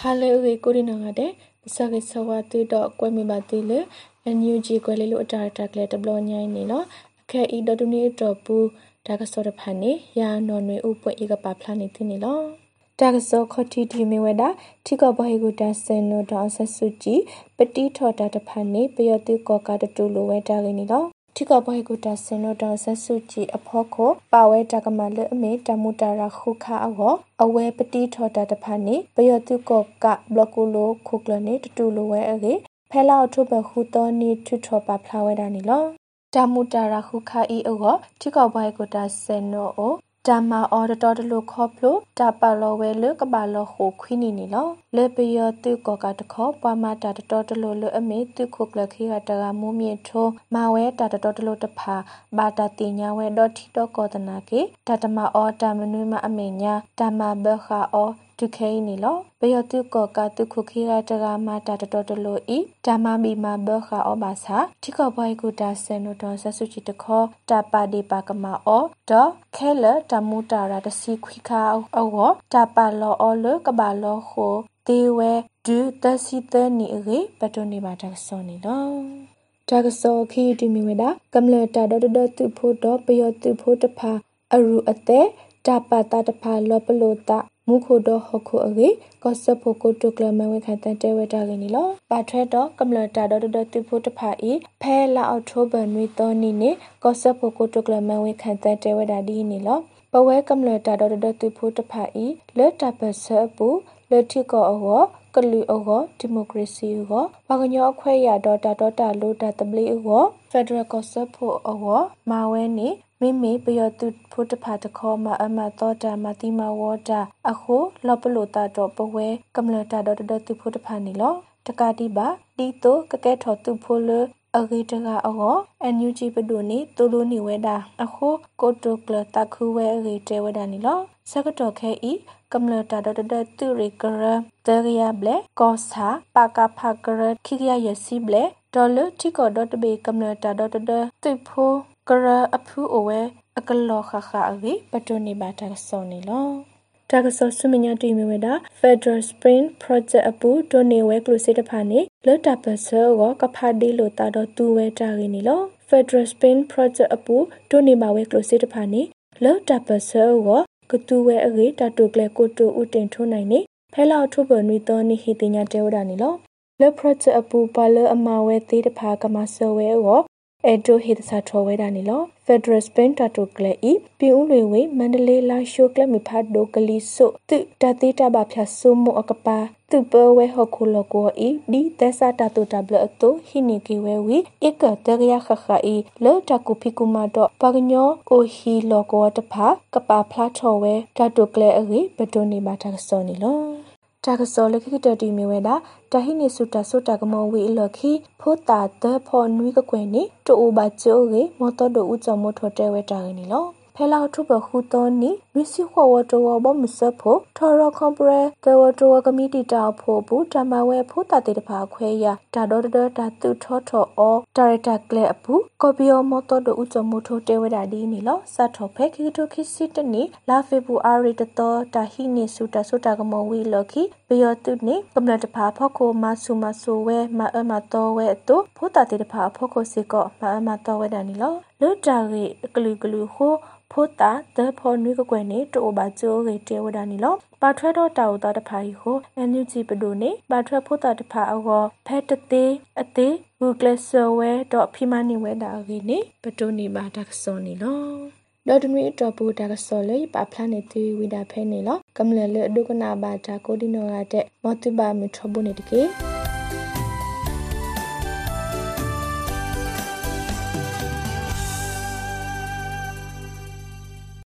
ဟာလေဝေကိုရီနာငါတဲ့ပစကေဆဝတူတော့ကွဲမိပါသေးလေအန်ယူဂျီကွဲလေလို့အတာတာကလေတဘလညိုင်းနေနော်အခဲဤတော်တူနေတော့ပူဒါကစောတဖာနေရာနော်နွေဥပွင့်ဤကပါဖလာနေသိနေလောတာကစောခတီတီမီဝဒါထိကဘဟေဂူတာစင်နိုတောင်ဆက်စုကြည်ပတိထော်တာတဖာနေပယတိကောကတတူလိုဝဲတာလေးနေလော ထိကဘွိုင်ကိုတာစင်နိုတောင်ဆက်စုကြည်အဖောကိုပါဝဲတကမလအမေတမူတာရာခုခါအောအဝဲပတိထော်တာတဖာနေပယောတုကောကဘလကူလိုခုကလနေတတူလိုဝဲအေဖဲလောက်ထုဘခုတော်နေထွထောပါဖလာဝဲတာနေလောတမူတာရာခုခါဤအောထိကဘွိုင်ကိုတာစင်နိုအို တမအော်တော်တလူခေါပလို့တပလောဝဲလကပါလောခုခွိနီနီလောလေပယတုကောကတခောပွားမတာတော်တလူလအမေတုခုကလခိရတကမူမြေထိုမဝဲတာတော်တလူတဖာဘာတာတင်ညာဝဲဒေါ်ထီတော့ကောတနာကေတတမအော်တမနွေမအမေညာတမဘခါအော် တုခဲနီလောဘယတုကောကတုခုခိရတကမာတာတတော်တလို့ဤဓမ္မမီမဘခအဘာသာတိကဘွိုင်ကုတာဆန်နတော်ဆဆုချီတခောတပါဒီပါကမအောဒေါခဲလတမူတာရတစီခွိခါအောတပါလောအောလကဘာလောခိုတေဝဲဒူတစီတနီရေပတနေပါတဆောနီလောတာကစောခီတီမီဝဒကမ္လတာဒဒဒတုဖို့တော့ပယောတုဖို့တဖာအရူအတဲ့တပါတာတဖာလောပလိုတာ မုခိုတော့ဟခုအကေကော့ဆပ်ဖို့ကိုတုကလမဝခတန်တဲဝတာကနီလောပါထွဲတော့ကမ္လတာတော့တော့တိဖို့တဖာဤဖဲလာအောက်တိုဘာနွေတော်နီနေကော့ဆပ်ဖို့ကိုတုကလမဝခတန်တဲဝတာဒီနီလောပဝဲကမ္လတာတော့တော့တိဖို့တဖာဤလက်တပဆပ်ပူလက်ထိကောအောကလူအောဒီမိုကရေစီအောဘာကညောအခွဲရတော့တာတော့တာလို့တာတပလီအောဖက်ဒရယ်ကော့ဆပ်ဖို့အောမာဝဲနေ မိမိပယောတုဖုတဖာတခောမအမတောတာမတိမဝတာအခုလောပလိုတာတော့ပဝဲကမ္လတာတော့တတုဖုတဖာနေလောတကတိပါတီတိုကကဲထော်တုဖိုလအဂိတကအောအန်ယူဂျီပဒိုနေတူလိုနေဝဲတာအခုကိုတိုကလတခုဝဲအဂိတဲဝဲတာနေလောစကတော်ခဲဤကမ္လတာတော့တတူရီကရတေရယာဘလေကောစာပါကဖကရခိရယစီဘလေဒေါ်လတီကောဒတ်ဘေကမ္လတာတော့တတူဖို ကရအဖူအဝဲအကလောခခအဝေပတုန်ဘာတာဆောနေလောတာကဆောဆုမညာတီမီဝဒ Federal Spring Project အပူဒိုနေဝဲကလုစေတဖာနေလော်တာပဆောကကဖာဒီလိုတာတော့တူဝဲတာရင်းနေလော Federal Spring Project အပူဒိုနေပါဝဲကလုစေတဖာနေလော်တာပဆောကကတူဝဲအရေတာတုကလေကိုတူဦးတင်ထုံးနိုင်နေဖဲလောက်ထုပနွီတော်နေဟိတင်ညာတဲဝဒနေလောလော် project အပူပါလအမဝဲသေးတဖာကမဆောဝဲရော အဒိုဟေတစာထောဝဲတာနေလော Federal Spain Tato Kle i pi u lwe we Mandalay la show kle mi pha do kali so tu ta te ta ba phya so mo akapa tu pe we ho khu lo ko i di te sa ta to ta bla to hi ni ke we wi ik ta ya kha kha i lo ta ku phi ku ma do pa gnyo o hi lo ko ta pha ka pa phla tho we ta to kle a ri ba do ni ma ta so ni lo တာက စောလခိတတီမီဝဲတာတဟိနေစုတာစုတာကမောဝီလခိဖိုတာတဖောနွီကကွယ်နေတူဘာချိုရေမောတော်ဒူဦးချမောထော်တဲဝဲတာရင်းနီလောဖဲလောက်ထုပခုတော်နီ ရစီခွဝတော်ဝဘမစဖို့ထော်ရကွန်ပရဲတဝတော်ကမီတီတာဖို့ဘူးတမဝဲဖို့တာတေတဖာခွဲရတာတော်တော်တာသူထောထော်အောဒါရတာကလဲအပူကော်ပီယိုမော်တော်တို့ဥချမိုထိုတဲဝဒါဒီနီလောစတ်ထော်ဖဲခိတိုခိစစ်တနီလာဖေဘူအာရီတတော်တာဟိနေစုတာစုတာကမောဝီလော်ခိပယောတုနေကမလတဖာဖောက်ကိုမဆူမဆူဝဲမအမတော်ဝဲအတူဖို့တာတေတဖာဖောက်ကိုစီကောမအမတော်ဝဲဒါနီလောလွတ်တာရီကလူကလူဟိုဖိုတာတဖော်နွေကကွယ်နေတိုဘာကျိုးရေတဲဝဒနီလောပါထွဲတော့တာဝတာတဖာဟီကိုအန်ယူဂျီပဒိုနေပါထွဲဖိုတာတဖာအောဖဲတသေးအသေးဂူကလဆဝဲတော့ဖီမနီဝဲတာဂီနေပတိုနေပါတက်စောနီလောဒေါ်ဒမီတော့ပူတာကစောလေပါဖလာနေတီဝီတာဖဲနေလောကမလလေဒုကနာဘာတာကိုဒီနိုရတဲ့မောတူဘာမီထဘုန်နေတကေ